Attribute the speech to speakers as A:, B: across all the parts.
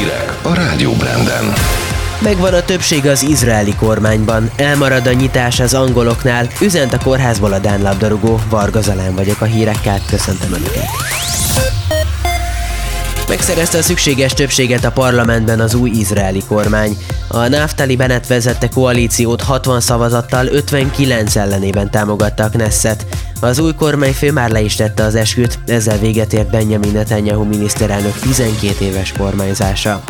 A: Hírek a Rádió Branden.
B: Megvan a többség az izraeli kormányban, elmarad a nyitás az angoloknál, üzent a kórházból a Dán labdarúgó, Varga Zalán vagyok a hírekkel, köszöntöm Önöket. Megszerezte a szükséges többséget a parlamentben az új izraeli kormány. A Naftali Bennett vezette koalíciót 60 szavazattal 59 ellenében támogatta a Knesset. Az új kormányfő már le is tette az esküt, ezzel véget ért Benjamin Netanyahu miniszterelnök 12 éves kormányzása.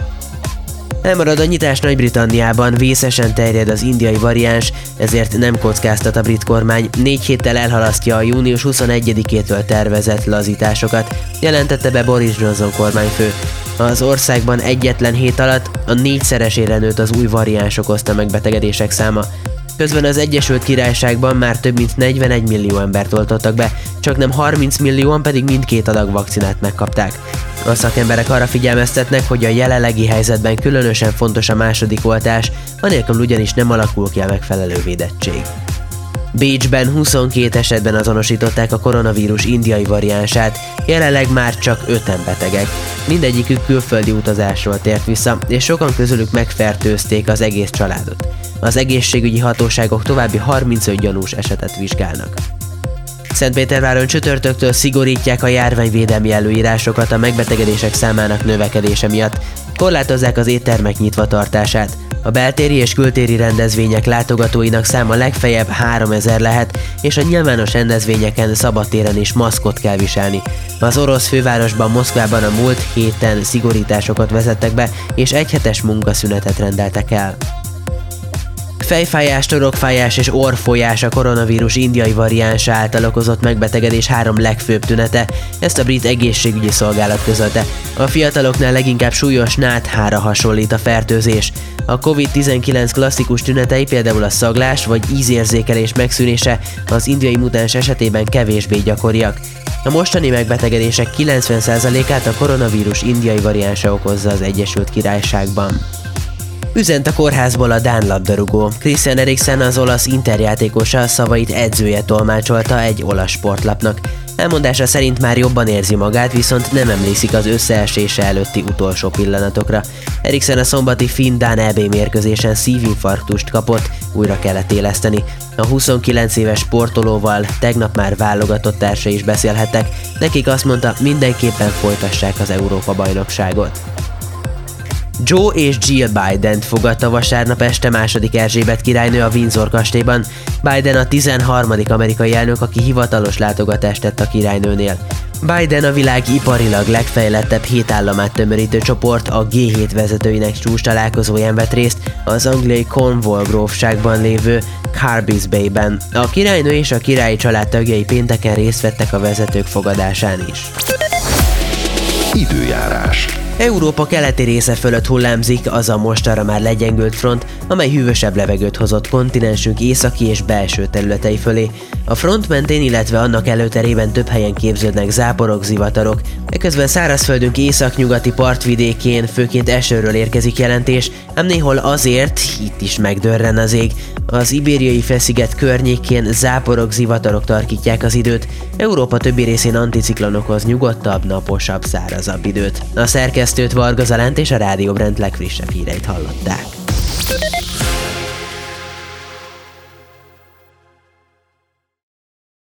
B: Elmarad a nyitás Nagy-Britanniában, vészesen terjed az indiai variáns, ezért nem kockáztat a brit kormány, négy héttel elhalasztja a június 21-től tervezett lazításokat, jelentette be Boris Johnson kormányfő. Az országban egyetlen hét alatt a négyszeresére nőtt az új variáns okozta megbetegedések száma. Közben az Egyesült Királyságban már több mint 41 millió embert oltottak be, csak nem 30 millióan pedig mindkét adag vakcinát megkapták. A szakemberek arra figyelmeztetnek, hogy a jelenlegi helyzetben különösen fontos a második oltás, anélkül ugyanis nem alakul ki a megfelelő védettség. Bécsben 22 esetben azonosították a koronavírus indiai variánsát, jelenleg már csak 5 betegek. Mindegyikük külföldi utazásról tért vissza, és sokan közülük megfertőzték az egész családot. Az egészségügyi hatóságok további 35 gyanús esetet vizsgálnak. Szentpéterváron csütörtöktől szigorítják a járványvédelmi előírásokat a megbetegedések számának növekedése miatt, korlátozzák az éttermek nyitva tartását. A beltéri és kültéri rendezvények látogatóinak száma legfeljebb 3000 lehet, és a nyilvános rendezvényeken szabadtéren is maszkot kell viselni. Az orosz fővárosban Moszkvában a múlt héten szigorításokat vezettek be, és egyhetes munkaszünetet rendeltek el. Fejfájás, torokfájás és orfolyás a koronavírus indiai variánsa által okozott megbetegedés három legfőbb tünete, ezt a brit egészségügyi szolgálat közölte. A fiataloknál leginkább súlyos náthára hasonlít a fertőzés. A COVID-19 klasszikus tünetei például a szaglás vagy ízérzékelés megszűnése az indiai mutáns esetében kevésbé gyakoriak. A mostani megbetegedések 90%-át a koronavírus indiai variánsa okozza az Egyesült Királyságban. Üzent a kórházból a Dán labdarúgó. Christian Eriksen az olasz interjátékosa szavait edzője tolmácsolta egy olasz sportlapnak. Elmondása szerint már jobban érzi magát, viszont nem emlékszik az összeesése előtti utolsó pillanatokra. Eriksen a szombati Finn-Dán EB mérkőzésen szívinfarktust kapott, újra kellett éleszteni. A 29 éves sportolóval tegnap már válogatott társai is beszélhettek, nekik azt mondta, mindenképpen folytassák az Európa-bajnokságot. Joe és Jill Biden fogadta vasárnap este második Erzsébet királynő a Windsor kastélyban. Biden a 13. amerikai elnök, aki hivatalos látogatást tett a királynőnél. Biden a világ iparilag legfejlettebb hét államát tömörítő csoport a G7 vezetőinek csúcs találkozóján vett részt az angliai Cornwall grófságban lévő Carbis Bay-ben. A királynő és a királyi család tagjai pénteken részt vettek a vezetők fogadásán is.
A: Időjárás.
B: Európa keleti része fölött hullámzik az a mostanra már legyengült front, amely hűvösebb levegőt hozott kontinensünk északi és belső területei fölé. A front mentén, illetve annak előterében több helyen képződnek záporok, zivatarok, eközben szárazföldünk északnyugati partvidékén főként esőről érkezik jelentés, ám néhol azért itt is megdörren az ég. Az ibériai fesziget környékén záporok, zivatarok tarkítják az időt, Európa többi részén anticiklonokhoz nyugodtabb, naposabb, szárazabb időt. A szerkesztőt Varga Zalánt és a Rádió Brand legfrissebb híreit hallották.